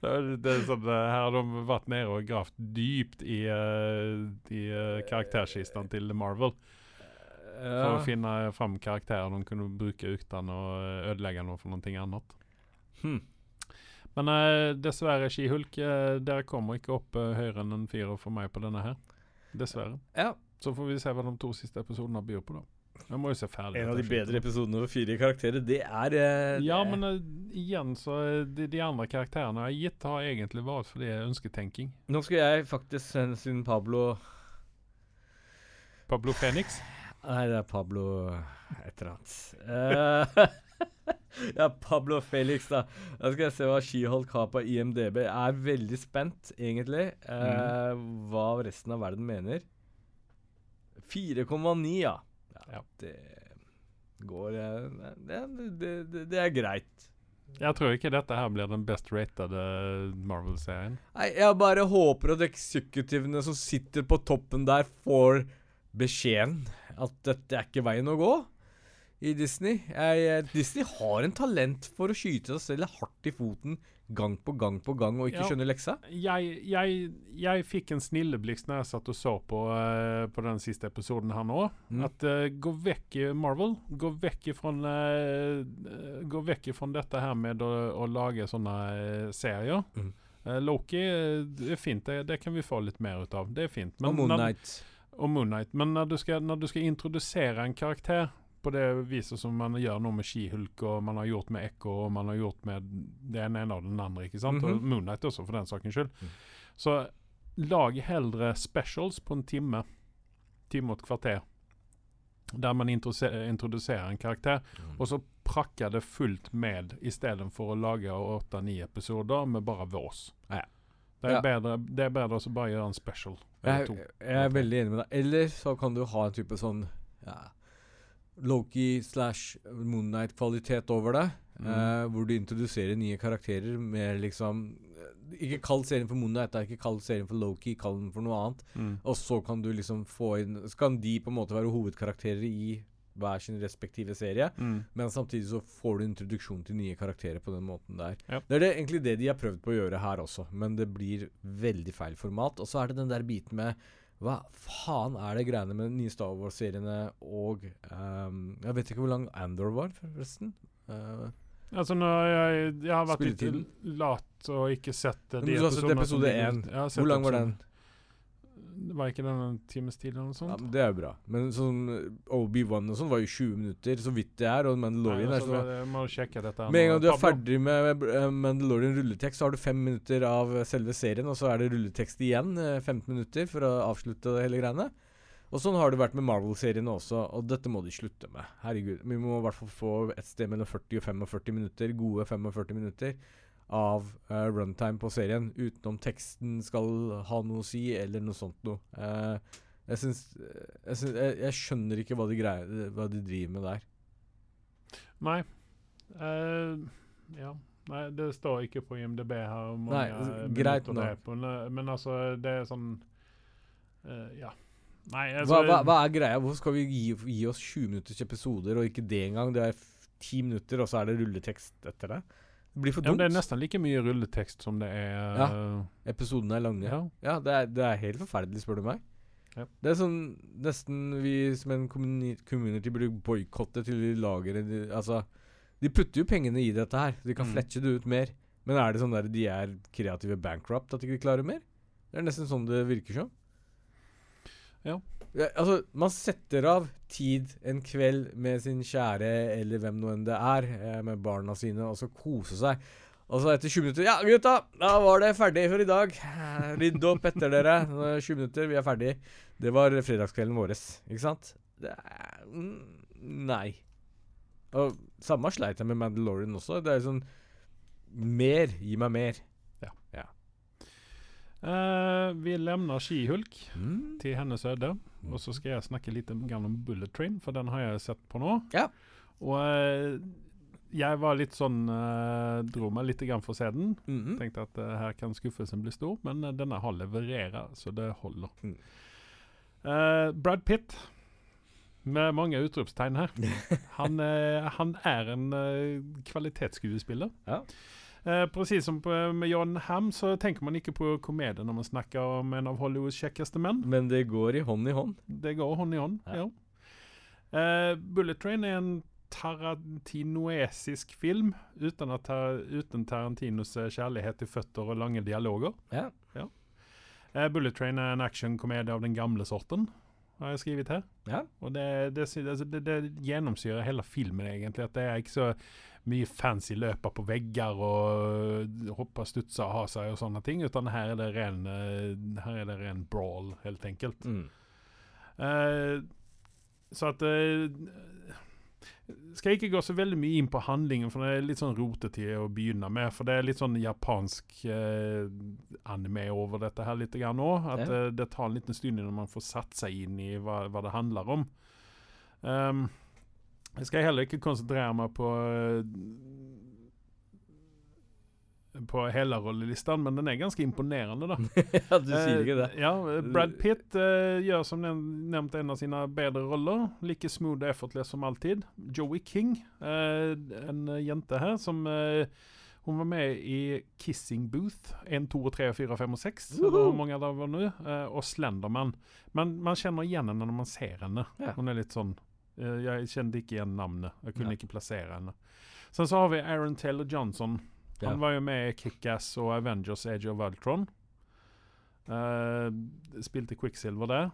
det, er sånn, är sån, där- här har de vært nere og gravt dypt i, eh, i eh, karaktärskistan till Marvel. For å finne finna fram karakterer de kunne bruke uten å ødelegge noe for noe annet. annat. Hm. Men dessverre, She-Hulk, uh, dere kommer ikke opp høyere enn en firer for meg på denne her. Dessverre. Ja. Så får vi se hva de to siste episodene byr på, da. Jeg må jo se ferdig. En av de bedre episodene med fire karakterer, det er eh, Ja, men uh, igjen så eh, de, de andre karakterene jeg har gitt, har egentlig vært fordi det ønsker ønsketenking. Nå skal jeg faktisk, sende sin Pablo Pablo Phoenix. Nei, det er Pablo et eller annet. Uh, ja, Pablo Felix, da. Da skal jeg se hva She-Hulk har på IMDb. Jeg er veldig spent, egentlig, eh, hva resten av verden mener. 4,9, ja. Ja. Det går eh, det, det, det, det er greit. Jeg tror ikke dette her blir den best rated eh, Marvel-serien. Nei, jeg bare håper at eksekutivene som sitter på toppen der, får beskjeden at dette er ikke veien å gå i Disney. Jeg, eh, Disney har en talent for å skyte seg selv hardt i foten gang på gang på gang og ikke Ja. skjønne leksa. Jeg, jeg, jeg fikk en snilleblixt når jeg satt og så på, uh, på den siste episoden her nå. Mm. At uh, gå vekk i Marvel. Gå vekk ifrån, uh, gå vekk ifrån dette her med å, å lage sånne serier. Mm. Loki det er fint, det, det kan vi få litt mer ut av. Det er fint. og Moon når- Knight. og Moon Knight. Men når du, skal, når du skal introdusere en karakter på det viset som man gjør nå med She-Hulk, og man har gjort med ekko, og man har gjort med det ene og den andre, ikke sant? Og -hmm. Og Moonlight også, for den sakens skyld. Mm. Så lag heller specials på en time, time og et kvarter, der man introduserer, en karakter, og så prakker det fullt med, istedenfor å lage åtte-ni episoder med bare vås. Ja. Det er, Ja. bedre, det er bedre å bare gjøre en special. Jeg, jeg er veldig enig med deg. Eller så kan du ha en type sånn ja, Loki slash Moon Knight-kvalitet over det. Mm. eh, hvor du introduserer nye karakterer med liksom eh, Ikke kall serien for Moon Knight, da, ikke kall serien for Loki, kall den for noe annet. Mm. Og så kan du liksom få inn Så kan de på en måte være hovedkarakterer i hver sin respektive serie. Mm. Men samtidig så får du introduksjon til nye karakterer på den måten der. Ja. Det er det, egentlig det de har prøvd på å gjøre her også, men det blir veldig feil format. Og så er det den der biten med Hva faen er det greiene med de nye Star Wars-seriene og um, Jeg vet ikke hvor lang Andor var, forresten. Uh, Altså jeg, jeg har vært litt lat og ikke sett de Men du har sett episodene episode én. hvor lang var den? Var ikke den en times tid eller noe Ja, sånt? men det er jo bra. Men sånn Obi-Wan og sånn var jo 20 minutter, så vidt det er. Og Mandalorian Nei, er sånn så må sjekke dette. Med en gang du er ferdig med eh, Mandalorian rulletekst, så har du fem minutter av eh, selve serien, og så er det rulletekst igjen, eh, 15 minutter, for å avslutte hele greiene. Og sånn har det vært med Marvel-seriene også, og dette må de slutte med. Herregud. Vi må i hvert fall få et sted mellom 40 og 45 minutter, gode 45 minutter, av uh, runtime på serien, utenom teksten skal ha noe å si, eller noe sånt noe. Uh, jeg syns jeg, syns- jeg, jeg skjønner ikke hva de, greier, hva de driver med der. Nei. Uh, ja. Nei, det står ikke på IMDb her. hvor Nei, mange greit nå. men- Men altså, det er sånn uh, Ja. Nei, Hva, altså hva, hva er greia? Hvorfor skal vi gi, gi oss 20 minutters episoder, og ikke det engang? Det er ti 10 minutter, og så er det rulletekst etter det. Det blir for dumt. Ja, Det er nesten like mye rulletekst som det er Ja. Episodene er lange. ja. Ja, det er, det er helt forferdelig, spør du meg. Ja. Det er sånn nesten vi som en community burde boikotte til de lager de, Altså, de putter jo pengene i dette her. De kan Mm. fletje det ut mer. Men er det sånn der de er kreative bankrupt at de ikke klarer mer? Det er nesten sånn det virker som. Ja. Altså, man setter av tid en kveld med sin kjære, eller hvem nå enn det er, eh, med barna sine, og så kose seg. Og så etter 20 minutter Ja, gutta! Da var det ferdig for i dag. Eh, Rydd opp etter dere. Nå er det 20 minutter, vi er ferdig. Det var fredagskvelden vår, ikke sant? Det er mm, Nei. Og samme sleit jeg med Mandalorian også. Det er sånn Mer. Gi meg mer. Eh, vi levner She-Hulk Mm. til hennes øde. Og så skal jeg snakke litt om Bullet Train, for den har jeg sett på nå. Ja. Og eh, jeg var litt sånn eh, Dro meg litt grann for å se den. Mhm. Tenkte at eh, her kan skuffelsen bli stor, men denne har levererer, så det holder. Mm. Uh, Brad Pitt, med mange utropstegn her. Han, han er en kvalitetsskuespiller. Ja. Eh, precis som på, med John Hamm så tenker man ikke på komedie når man snakker om en av Hollywoods kjekkeste menn. Men det går i hånd i hånd. Det går hånd i hånd, Ja. ja. Eh, Bullet Train er en tarantinoesisk film uten, at, tar- uten Tarantinos eh, kjærlighet til føtter og lange dialoger. Ja. Eh, Bullet Train er en actionkomedie av den gamle sorten, har jeg skrevet her. Ja. Og det, det, det, det gjennomsyrer hele filmen, egentlig. At det er ikke så mye fancy løper på vegger og hopper, stutser og har seg og sånne ting, utan her er det ren, eh, her er det ren brawl, helt enkelt. Mm. Uh, så at uh, Skal ikke gå så veldig mye inn på handlingen, for det er litt sånn rotete å begynne med. For det er litt sånn japansk uh, anime over dette her litt grann. At eh, det tar en liten stund når man får satt seg inn i hva, hva det handler om. Um, jeg skal heller ikke konsentrere meg på på hele rollelisten, men den er ganske imponerende, da. ja, du sier ikke det. Eh, ja, Brad Pitt eh, gjør som nevnt en av sine bedre roller. Like smooth og effortless som alltid. Joey King, eh, en jente her som eh, Hun var med i Kissing Booth 1, 2, 3, 4, 5 og 6. Eller hvor mange det var nå. eh, og Slenderman. Men man kjenner igjen henne når man ser henne. Ja. Hun er litt sånn eh, Jeg kjente ikke igjen navnet. Jeg kunne Nei. ikke plassere henne. Sen så har vi Aaron Taylor Johnson. Han Ja. var jo med i Kick-Ass og Avengers Age of Ultron. Uh, spilte Quicksilver der.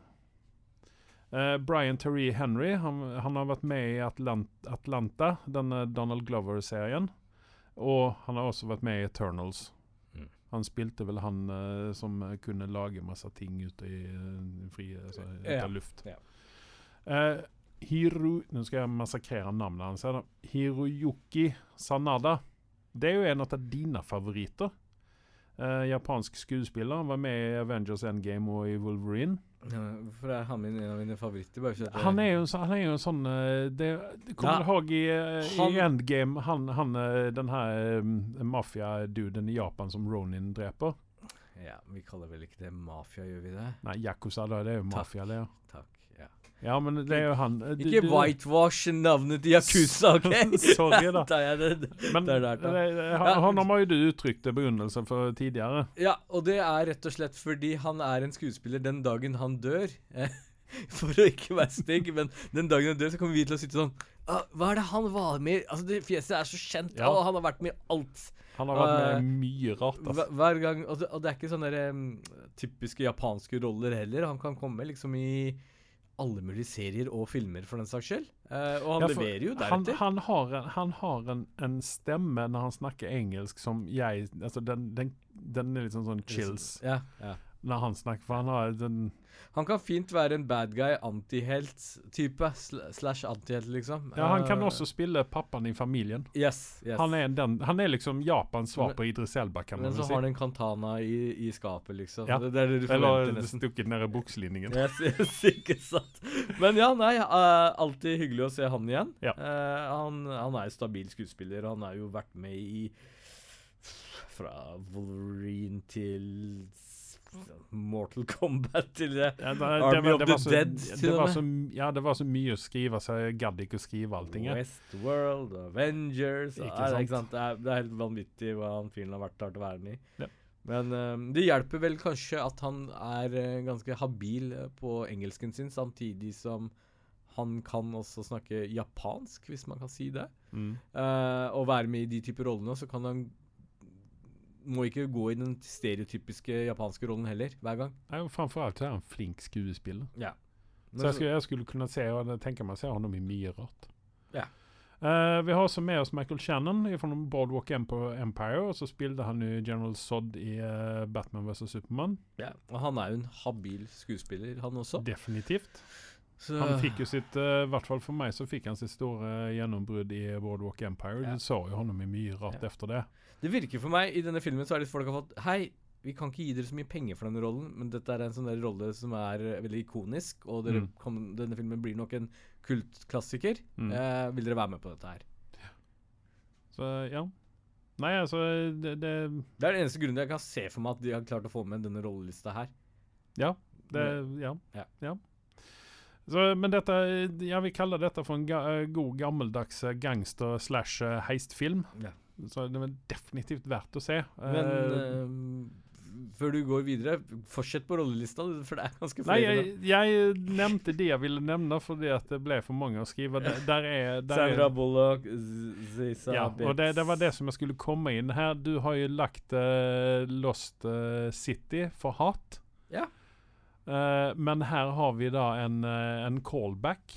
Uh, Brian Terry Henry han, han har vært med i Atlant Atlanta, denne Donald Glover-serien. Og han har også vært med i Eternals. Mm. Han spilte vel han uh, som kunne lage masse ting ute i uh, fri ute Ja. luft. Ja. Hiro Nå skal jeg massakrere navnet hans. her da. Hiroyuki Sanada. Det er jo en av dine favoritter. Uh, japansk skuespiller. Var med i Avengers Endgame og i Wolverine. Ja, Hvorfor er han min en av mine favoritter? Han er jo, han er jo en sånn eh, det, det Kommer Ja. du ihåg i, eh, i Endgame han, han, den her um, mafia-duden i Japan som Ronin dreper? Ja, Vi kaller vel ikke det mafia, gjør vi det? Nei, Yakuza, da. Det er jo mafia, det. Takk. Ja ja, men det er jo han. eh, du- Ikke du- whitewash navnet til Yakuza, OK? Sorry, da. Da er det, Men det er der, da. det- han, han har jo du uttrykt begrunnelsen begrunnelse for tidligere. Ja, og det er rett og slett fordi han er en skuespiller den dagen han dør. Eh, For å ikke være stygg, men den dagen han dør, så kommer vi til å sitte sånn ah, Hva er det han var med i? Altså, det Fjeset er så kjent, Ja. og han har vært med i alt. Han har vært med uh, mye rart. Altså. hver gang og det, og det er ikke sånne um, typiske japanske roller heller. Han kan komme liksom i alle mulige serier og filmer, for den saks skyld. Uh, og han Ja, leverer jo han, deretter. han har, en, han har en, en stemme når han snakker engelsk som jeg altså den, den, den er litt sånn, sånn chills Ja, ja. når han snakker, for han har den Han kan fint være en bad guy, antihelt-type. Sl slash antihelt, liksom. Ja, han kan Eh, også spille pappaen i familien. Yes, yes. Han er, den, han er liksom Japans svar på Idris Elba, kan Men man så Men si. har han en kantana i, i skapet, liksom. Ja. Det, det er det du Eller nesten. stukket ned i bukselinningen. Yes, yes, ikke sant. Men ja, nei, Uh, alltid hyggelig å se han igjen. Ja. Uh, han, han er jo stabil skuespiller, han har jo vært med i Fra Wolverine til Mortal Kombat til det. Ja, det, det, Army var- of the så, Dead, det var så, ja, det var så mye å skrive, så jeg gadd ikke å skrive allting. Westworld, Avengers Ikke, sant? ikke sant? Det, er, det er helt vanvittig hva han fyren har vært klart å være med i. Ja. Men um, det hjelper vel kanskje at han er eh, ganske habil eh, på engelsken sin, samtidig som han kan også snakke japansk, hvis man kan si det. Mm. Uh, og være med i de typer rollene, så kan han må ikke gå i den stereotypiske japanske rollen heller, hver gang. Nei, Framfor alt er han flink skuespiller. Ja. Så jeg skulle, jeg skulle kunne se og tenke meg å se ham i mye rart. Ja. Uh, vi har også med oss Michael Shannon fra Boardwalk Empire. Og så spilte han jo General Sod i uh, Batman vs. Supermann. ja. Og han er jo en habil skuespiller, han også. Definitivt. Så, Han fikk jo sitt, i hvert fall for meg, så fikk han sitt store gjennombrudd i Boardwalk Empire. Ja. Du så jo ham i mye rart Ja. etter det. Det virker for meg, i denne filmen så er det folk har fått Hei, vi kan ikke gi dere så mye penger for denne rollen, men dette er en sånn der rolle som er eh, veldig ikonisk, og Mm. kom, denne filmen blir nok en kultklassiker. Mm. Eh, vil dere være med på dette her? Så ja. Nei, altså det, det Det er den eneste grunnen jeg kan se for meg at de har klart å få med denne rollelista her. Ja. Det, ja. Ja. ja. Så, men dette Jeg vil kalle dette for en ga, eh, god gammeldags eh, gangster slash eh, heistfilm. Ja. Så det er definitivt verdt å se. Men eh, før du går videre, fortsett på rollelista, for det er ganske Nei, jeg, jeg nevnte det jeg ville nevne fordi at det ble for mange å skrive. Der, der er, der Sandra Bullock, Zisa ja, ja, og det, det var det som jeg skulle komme inn her. Du har jo lagt uh, Lost uh, City for hat. Ja. Men her har vi da en, en callback,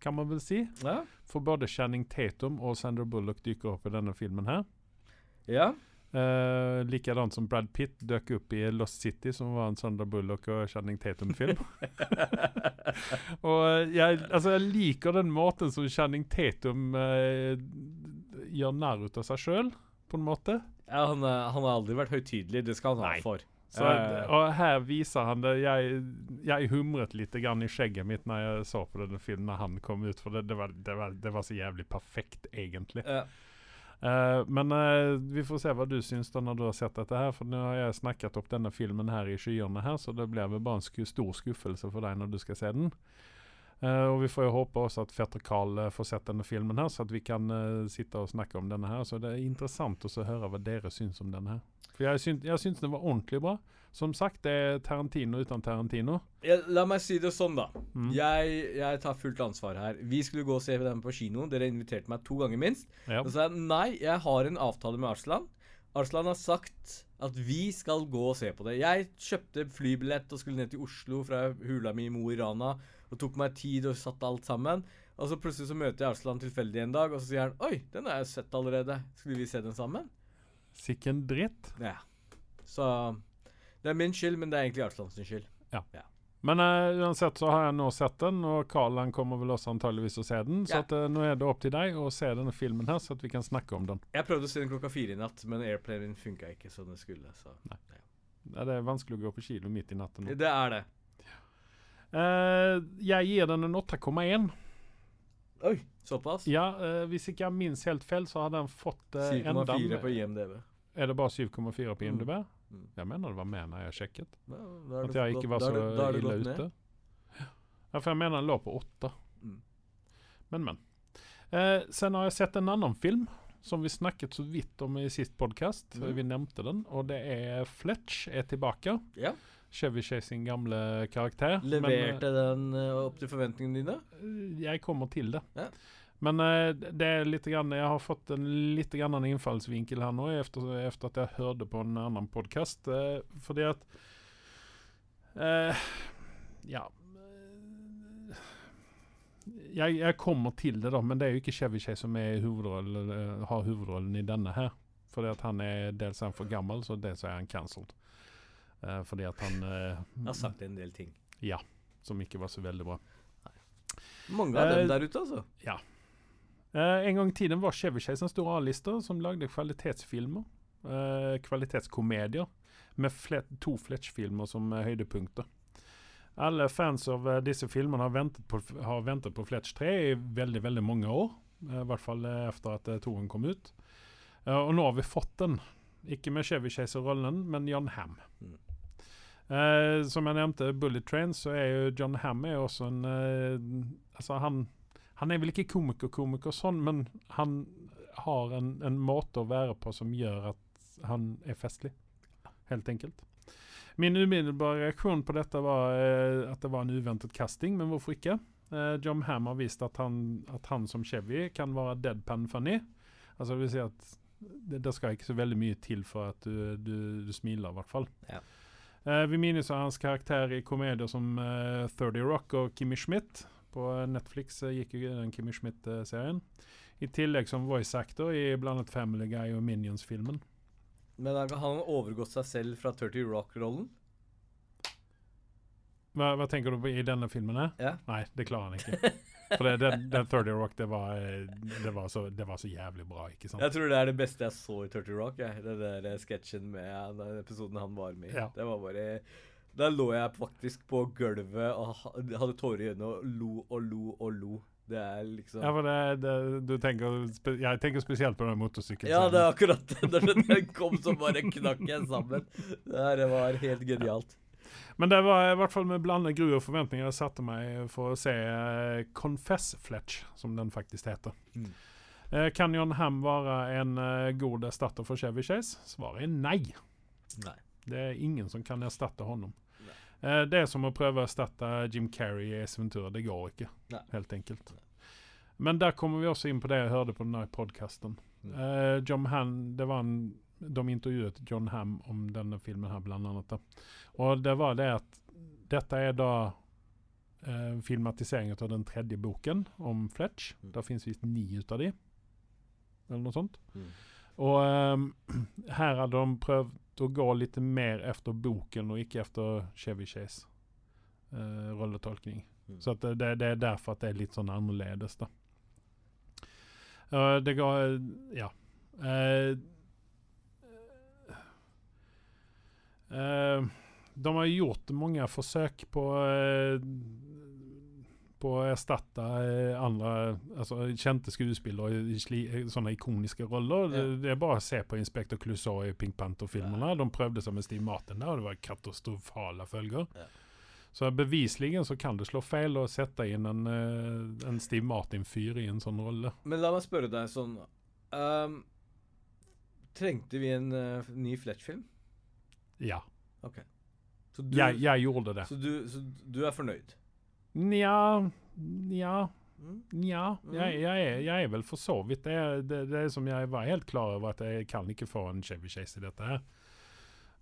kan man vel si. Ja. For både Channing Tatum og Sandra Bullock dyker opp i denne filmen her. ja. Uh, Likedan som Brad Pitt dök opp i Lost City, som var en Sandra Bullock og Channing Tatum-film. og eh, jeg, altså, jeg liker den måten som Channing Tatum uh, gjør narr ut av seg sjøl, på en måte. ja han, han har aldri vært høytidelig, det skal han ha for. Så, og her viser han det. Jeg, jeg humret litt grann i skjegget mitt når jeg så på denne filmen når han kom ut, for det, det, var, det, var, det var så jævlig perfekt, egentlig. ja. Uh, men uh, vi får se hva du syns da når du har sett dette her. For nå har jeg snakket opp denne filmen her i skyene her, så det blir vel bare en sku stor skuffelse for deg når du skal se den. Eh, og vi får jo håpe også at fetter Carl eh, får sett denne filmen her, så at vi kan eh, sitte og snakke om denne her. Så det er interessant å høre hva dere syns om denne her. For jeg syns, jeg syns den var ordentlig bra. Som sagt, det er Tarantino uten Tarantino. Ja, la meg si det sånn, da. Mm. Jeg, jeg tar fullt ansvar her. Vi skulle gå og se den på kino. Dere inviterte meg to ganger minst. Ja. Og så sa jeg nei, jeg har en avtale med Arslan. Arslan har sagt at vi skal gå og se på det. Jeg kjøpte flybillett og skulle ned til Oslo fra hula mi i Mo i Rana. Og tok meg tid og satt alt sammen. Og så plutselig så møter jeg Arslan tilfeldig en dag, og så sier han Oi, den har jeg sett allerede. Skulle vi se den sammen? Sikken dritt. Ja. Så det er min skyld, men det er egentlig Arslans skyld. Ja. skyld. Men uh, uansett så har jeg nå sett den, og Carl han kommer vel også antageligvis å se den. Så Ja. at, uh, nå er det opp til deg å se denne filmen her, så at vi kan snakke om den. Jeg prøvde å se den klokka fire i natt, men airplanen funka ikke som den skulle. Så. Ja, det er vanskelig å gå på kilo midt i natten. nå. Det er det. Eh, jeg gir den en 8,1. Oi, såpass? Ja, eh, hvis ikke jeg minst helt feil, så hadde den fått uh, 7,4 på IMDv. Er det bare 7,4 på IMDb? Mm. Jeg mener det var med når jeg sjekket. Ja, da er At jeg ikke var da så da det- da det ille ute. Ja, for jeg mener den lå på 8. Mm. Men, men. Eh, sen har jeg sett en annen film som vi snakket så vidt om i sist podkast. Mm. Vi nevnte den, og det er Fletch er tilbake. Ja. Chevy Chase sin gamle karakter. Leverte den eh, opp til forventningene dine? Men, eh, jeg kommer til det. Ja. Men eh, det er litt grann, jeg har fått en litt grann annen innfallsvinkel her nå, efter, efter at jeg hørte på en annen podkast. Eh, fordi at eh, Ja eh, jeg, jeg kommer til det, da, men det er jo ikke Chevy Chase som hovedrollen, har hovedrollen i denne her. Fordi at han er dels er han for gammel, så dels er han cancelled. Eh, fordi at han eh, har sagt en del ting. Ja. Som ikke var så veldig bra. Mange av Eh, dem der ute, altså. Eh, en gang i tiden var Chevy Chase en stor A-lister som lagde kvalitetsfilmer. eh, kvalitetskomedier. Med flet, to Fletch-filmer som eh, høydepunkter. Alle fans av eh, disse filmene har ventet på, har ventet på Fletch 3 i veldig veldig mange år. eh, I hvert fall eh, etter at toren kom ut. Eh, og nå har vi fått den. Ikke med Chevy Chase-rollen men John Ham. Mm. Eh, som jeg nevnte, Bullet Train, så er jo John Hamm er også en eh, Altså, han han er vel ikke komiker-komiker sånn, men han har en, en måte å være på som gjør at han er festlig. Helt enkelt. Min umiddelbare reaksjon på dette var eh, at det var en uventet casting, men hvorfor ikke? Eh, John Hamm har vist at han, at han som Chevy kan være deadpan funny. Altså det vil si at det, det skal ikke så veldig mye til for at du, du, du smiler, i hvert fall. Ja. Eh, vi minnes hans karakter i komedier som eh, 30 Rock og Kimmy Schmidt. På Netflix eh, gikk jo den Kimmy Schmidt-serien. I tillegg som voice actor i bl.a. Family Guy og Minions-filmen. Men har han overgått seg selv fra 30 Rock-rollen? Hva, hva tenker du på i denne filmen? her? Ja. Nei, det klarer han ikke. For det, den, den 30 Rock, det var, eh, det, var så, det var så jævlig bra, ikke sant? Jeg tror det er det beste jeg så i 30 Rock. Jeg. Den der eh, sketsjen med den episoden han var med i. Ja. Det var bare Da lå jeg faktisk på gulvet og hadde tårer i øynene og lo og lo og lo. Det er liksom Ja, for det, det, du tenker Jeg tenker spesielt på den motorsykkelen. Ja, det er akkurat det. Når den- den kom, så bare knakk jeg sammen. Det her var helt genialt. Men det var i hvert fall med blandet gru og forventninger jeg satte meg for å se eh, Confess Fletch, som den faktisk heter. Mm. Eh, kan John Ham være en eh, god erstatter for Chevy Chase? Svaret er nei. Nei. Det er ingen som kan erstatte honom. Nei. Eh, det er som å prøve å erstatte Jim Carrey i Ace Ventura. Det går ikke, Nei. helt enkelt. Men der kommer vi også inn på det jeg hørte på denne podkasten. Mm. Eh, John Ham, det var en, de intervjuet John Ham om denne filmen her, blant annet. Da. Og det var det at dette er da eh, filmatiseringen av den tredje boken om Fletch. Mm. Det fins visst ni ut av de, eller noe sånt. Mm. Og ehm, her hadde de prøvd å gå litt mer efter boken og ikke efter Chevy Chase eh, rolletolkning. Mm. Så det, det, er derfor at det er litt sånn annerledes, da. Uh, det ga Ja. Uh, eh, de har gjort mange forsøk på eh, på å erstatte eh, andre altså, kjente skuespillere i eh, sånne ikoniske roller. Det, Ja. det er bare å se på Inspector Clouseau i Pink Panther-filmene. De prøvde seg med Steve Martin der, og det var katastrofale følger. Ja. Så beviselig så kan det slå feil å sette inn en, en Steve Martin-fyr i en sånn rolle. Men la meg spørre deg sånn um, Trengte vi en uh, ny Fletch-film? Ja. Ok. Du, Jeg, jeg gjorde det. så du, så du er fornøyd? Nja Nja Mm. Nja, jeg, jeg, er, jeg er vel for så vidt det. Det, det som jeg var helt klar over at jeg kan ikke få en Chevy Chase i dette her.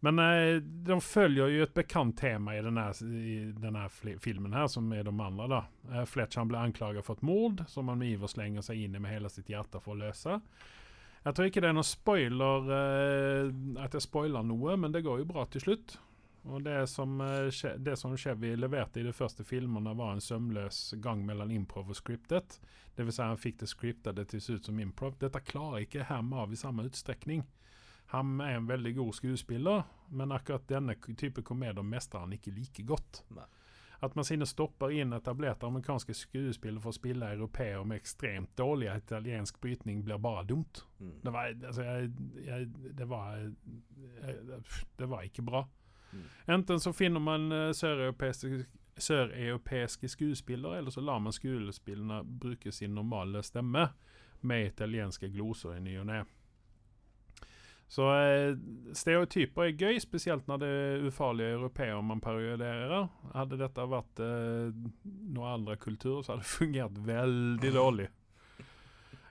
Men eh, de følger jo et bekant tema i denne, i denne filmen her, som er de andre. da. Eh, Fletch ble anklaget for et mord, som han med iver slenger seg inn i med hele sitt hjerte for å løse. Jeg tror ikke det er noen spoiler eh, at jeg spoiler noe, men det går jo bra til slutt. Og det som, eh, det som Chevy leverte i de første filmene, var en sømløs gang mellom improv og scriptet. Det vil si han fikk det scriptede til å se ut som improv. Dette klarer ikke Ham av i samme utstrekning. Ham er en veldig god skuespiller, men akkurat denne type komedier mestrer han ikke like godt. Nei. At man sine stopper inn etablerte amerikanske skuespillere for å spille europeere med ekstremt dårlig italiensk brytning, blir bare dumt. Mm. Det var, altså, jeg, jeg, det var jeg, Det var ikke bra. Enten så finner man eh, søreuropeiske sør skuespillere, eller så lar man skuespillerne bruke sin normale stemme med italienske gloser i ny og ne. Så eh, stereotyper er gøy, spesielt når det er ufarlige europeere man parodierer. Hadde dette vært eh, noen andre kulturer, så hadde det fungert veldig dårlig.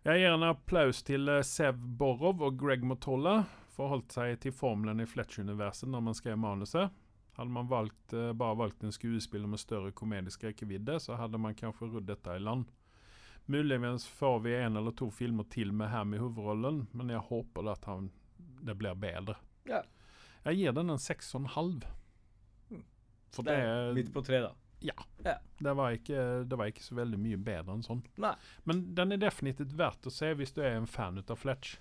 Jeg gir en applaus til eh, Sev Borov og Greg Motolla for å ha holdt seg til formelen i Fletch-universet når man skrev manuset. Hadde man valgt, eh, bare valgt en skuespiller med større komedisk rekkevidde, så hadde man kanskje rodd dette i land. Muligens får vi en eller to filmer til med Ham i hovedrollen, men jeg håper at han, det blir bedre. Ja. Jeg gir den en seks og en halv. For Det er midt på tre, da. det, var ikke, det var ikke så veldig mye bedre enn sånn. Nei. Men den er definitivt verdt å se hvis du er en fan av Fletch.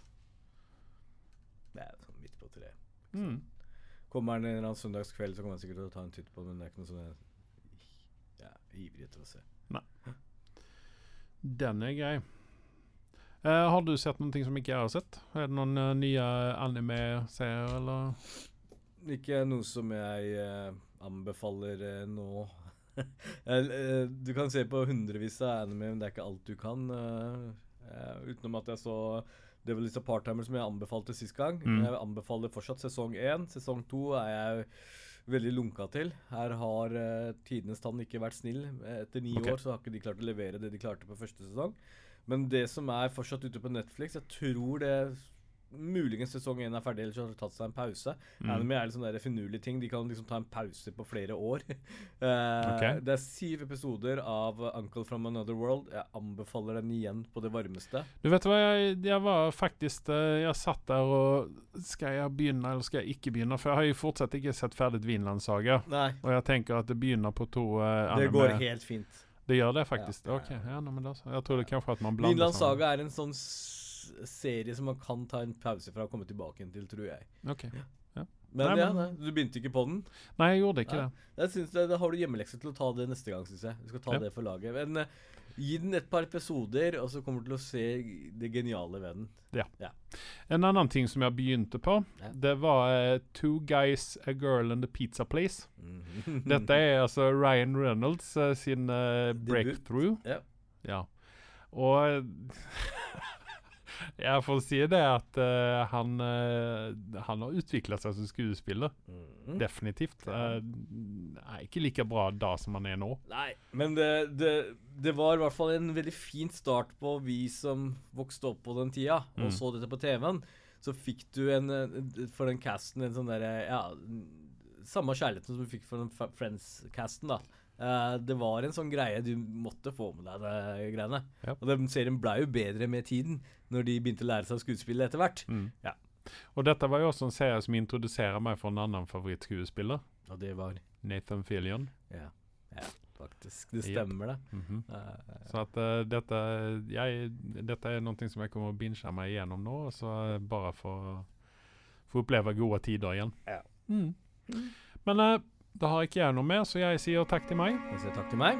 Det er sånn midt på treet. Mm. Kommer han en eller annen søndagskveld, så kommer han sikkert til å ta en titt på den. Men det er ikke noe sånn jeg er ivrig etter å se. Den er grei. Uh, har du sett noe som ikke jeg har sett? Er det noen uh, nye anime-serier, eller? Ikke noe som jeg uh, anbefaler nå. Du kan se på hundrevis av anime, men det er ikke alt du kan. utenom at jeg så Devil's a Part-Timer, som jeg anbefalte sist gang. Mm. Jeg anbefaler fortsatt sesong én. Sesong to er jeg veldig lunka til. Her har uh, tidenes tann ikke vært snill. Etter ni okay. år så har ikke de klart å levere det de klarte på første sesong. Men det som er fortsatt ute på Netflix, jeg tror det Muligens sesong én er ferdig, eller så har de tatt seg en pause. Mm. Anime er liksom der finurlig ting. De kan liksom ta en pause på flere år. uh, okay. Det er syv episoder av Uncle from Another World. Jeg anbefaler den igjen på det varmeste. Du vet hva, jeg, jeg var faktisk eh, Jeg satt der og Skal jeg begynne, eller skal jeg ikke begynne? For jeg har jo fortsatt ikke sett ferdig Vinlandssaga. Nei, Og jeg tenker at det begynner på to eh, det går helt fint. Det gjør det faktisk? Ja. Ok, ja, nei, men da, så- Jeg trodde kanskje at man blander Vinland Saga er en sånn serie som man kan ta en pause fra og komme tilbake til, tror jeg. Okay. Ja. Men Nei, ja, nei, du begynte ikke på den? Nei, jeg gjorde ikke Nei. det. Jeg Da har du hjemmelekse til å ta det neste gang, syns jeg. Du skal ta Ja. det for laget. Men uh, gi den et par episoder, og så kommer du til å se det geniale ved den. Ja. En annen ting som jeg begynte på, Ja. det var uh, Two Guys, A Girl and a Pizza Place. Mhm. Dette er altså Ryan Reynolds uh, sin breakthrough. Ja. Ja. Og jeg får si det at uh, han, uh, han har utviklet seg som skuespiller. Mm. Definitivt. Eh, er ikke like bra da som han er nå. Nei, men det, det, det var i hvert fall en veldig fin start på vi som vokste opp på den tida, og Mm. så dette på TV-en. Så fikk du en, en- for den casten en sånn derre Ja, samme kjærligheten som du fikk for den Friends-casten, da. Eh, det var en sånn greie du måtte få med deg, det greiene. Ja. Og den serien ble jo bedre med tiden, når de begynte å lære seg skuespillet etter hvert. Mm. Ja. Og dette var jo også en serie som introduserer meg for en annen favorittskuespiller. Og det var Nathan Fillion. Ja, ja faktisk. Det stemmer, det. Mhm. Eh, Så at uh, dette, jeg, dette er noe som jeg kommer å binge meg igjennom nå, så bare for å oppleve gode tider igjen. Ja. Mm. Men da har ikke jeg noe mer, så jeg sier takk til meg. jeg sier takk til meg.